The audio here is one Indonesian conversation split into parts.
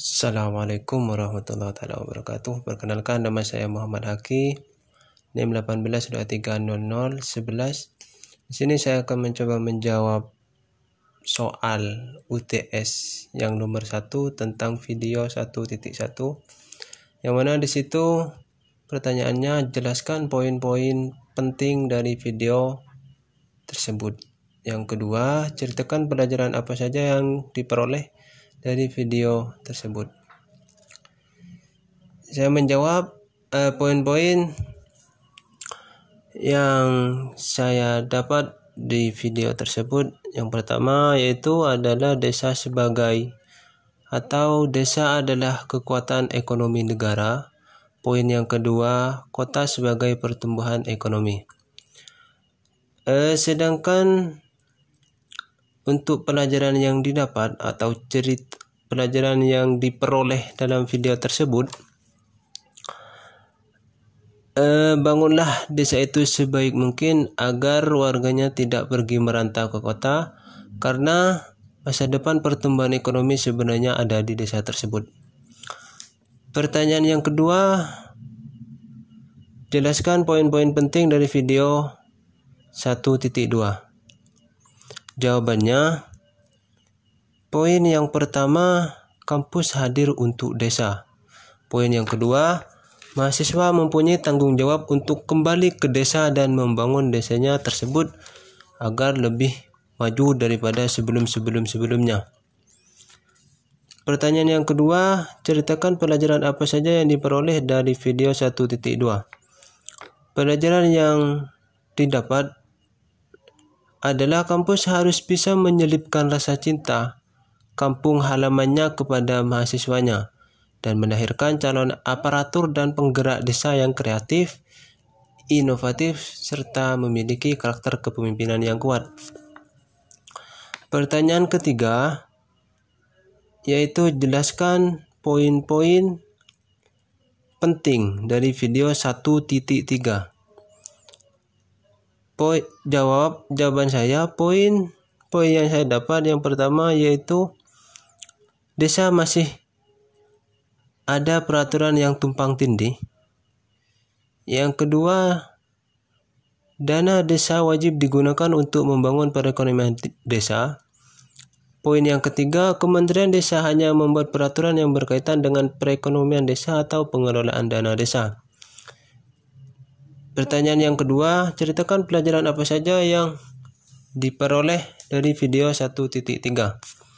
Assalamualaikum warahmatullahi wabarakatuh. Perkenalkan nama saya Muhammad Haki. NIM 18230011. Di sini saya akan mencoba menjawab soal UTS yang nomor satu tentang video 1.1 yang mana di situ pertanyaannya jelaskan poin-poin penting dari video tersebut. Yang kedua, ceritakan pelajaran apa saja yang diperoleh dari video tersebut. Saya menjawab eh, poin-poin yang saya dapat di video tersebut. Yang pertama yaitu adalah desa sebagai atau desa adalah kekuatan ekonomi negara. Poin yang kedua, kota sebagai pertumbuhan ekonomi. Eh, sedangkan untuk pelajaran yang didapat atau cerita pelajaran yang diperoleh dalam video tersebut eh, bangunlah desa itu sebaik mungkin agar warganya tidak pergi merantau ke kota karena masa depan pertumbuhan ekonomi sebenarnya ada di desa tersebut. Pertanyaan yang kedua, jelaskan poin-poin penting dari video 1.2. Jawabannya, poin yang pertama, kampus hadir untuk desa. Poin yang kedua, mahasiswa mempunyai tanggung jawab untuk kembali ke desa dan membangun desanya tersebut agar lebih maju daripada sebelum-sebelum-sebelumnya. Pertanyaan yang kedua, ceritakan pelajaran apa saja yang diperoleh dari video 1.2. Pelajaran yang didapat adalah kampus harus bisa menyelipkan rasa cinta kampung halamannya kepada mahasiswanya dan melahirkan calon aparatur dan penggerak desa yang kreatif, inovatif, serta memiliki karakter kepemimpinan yang kuat. Pertanyaan ketiga yaitu jelaskan poin-poin penting dari video 1.3 poin jawab jawaban saya poin poin yang saya dapat yang pertama yaitu desa masih ada peraturan yang tumpang tindih yang kedua dana desa wajib digunakan untuk membangun perekonomian desa Poin yang ketiga, Kementerian Desa hanya membuat peraturan yang berkaitan dengan perekonomian desa atau pengelolaan dana desa. Pertanyaan yang kedua, ceritakan pelajaran apa saja yang diperoleh dari video 1.3.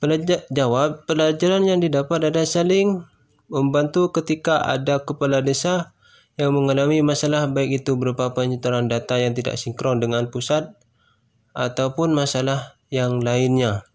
Pelajar jawab, pelajaran yang didapat adalah saling membantu ketika ada kepala desa yang mengalami masalah baik itu berupa penyetoran data yang tidak sinkron dengan pusat ataupun masalah yang lainnya.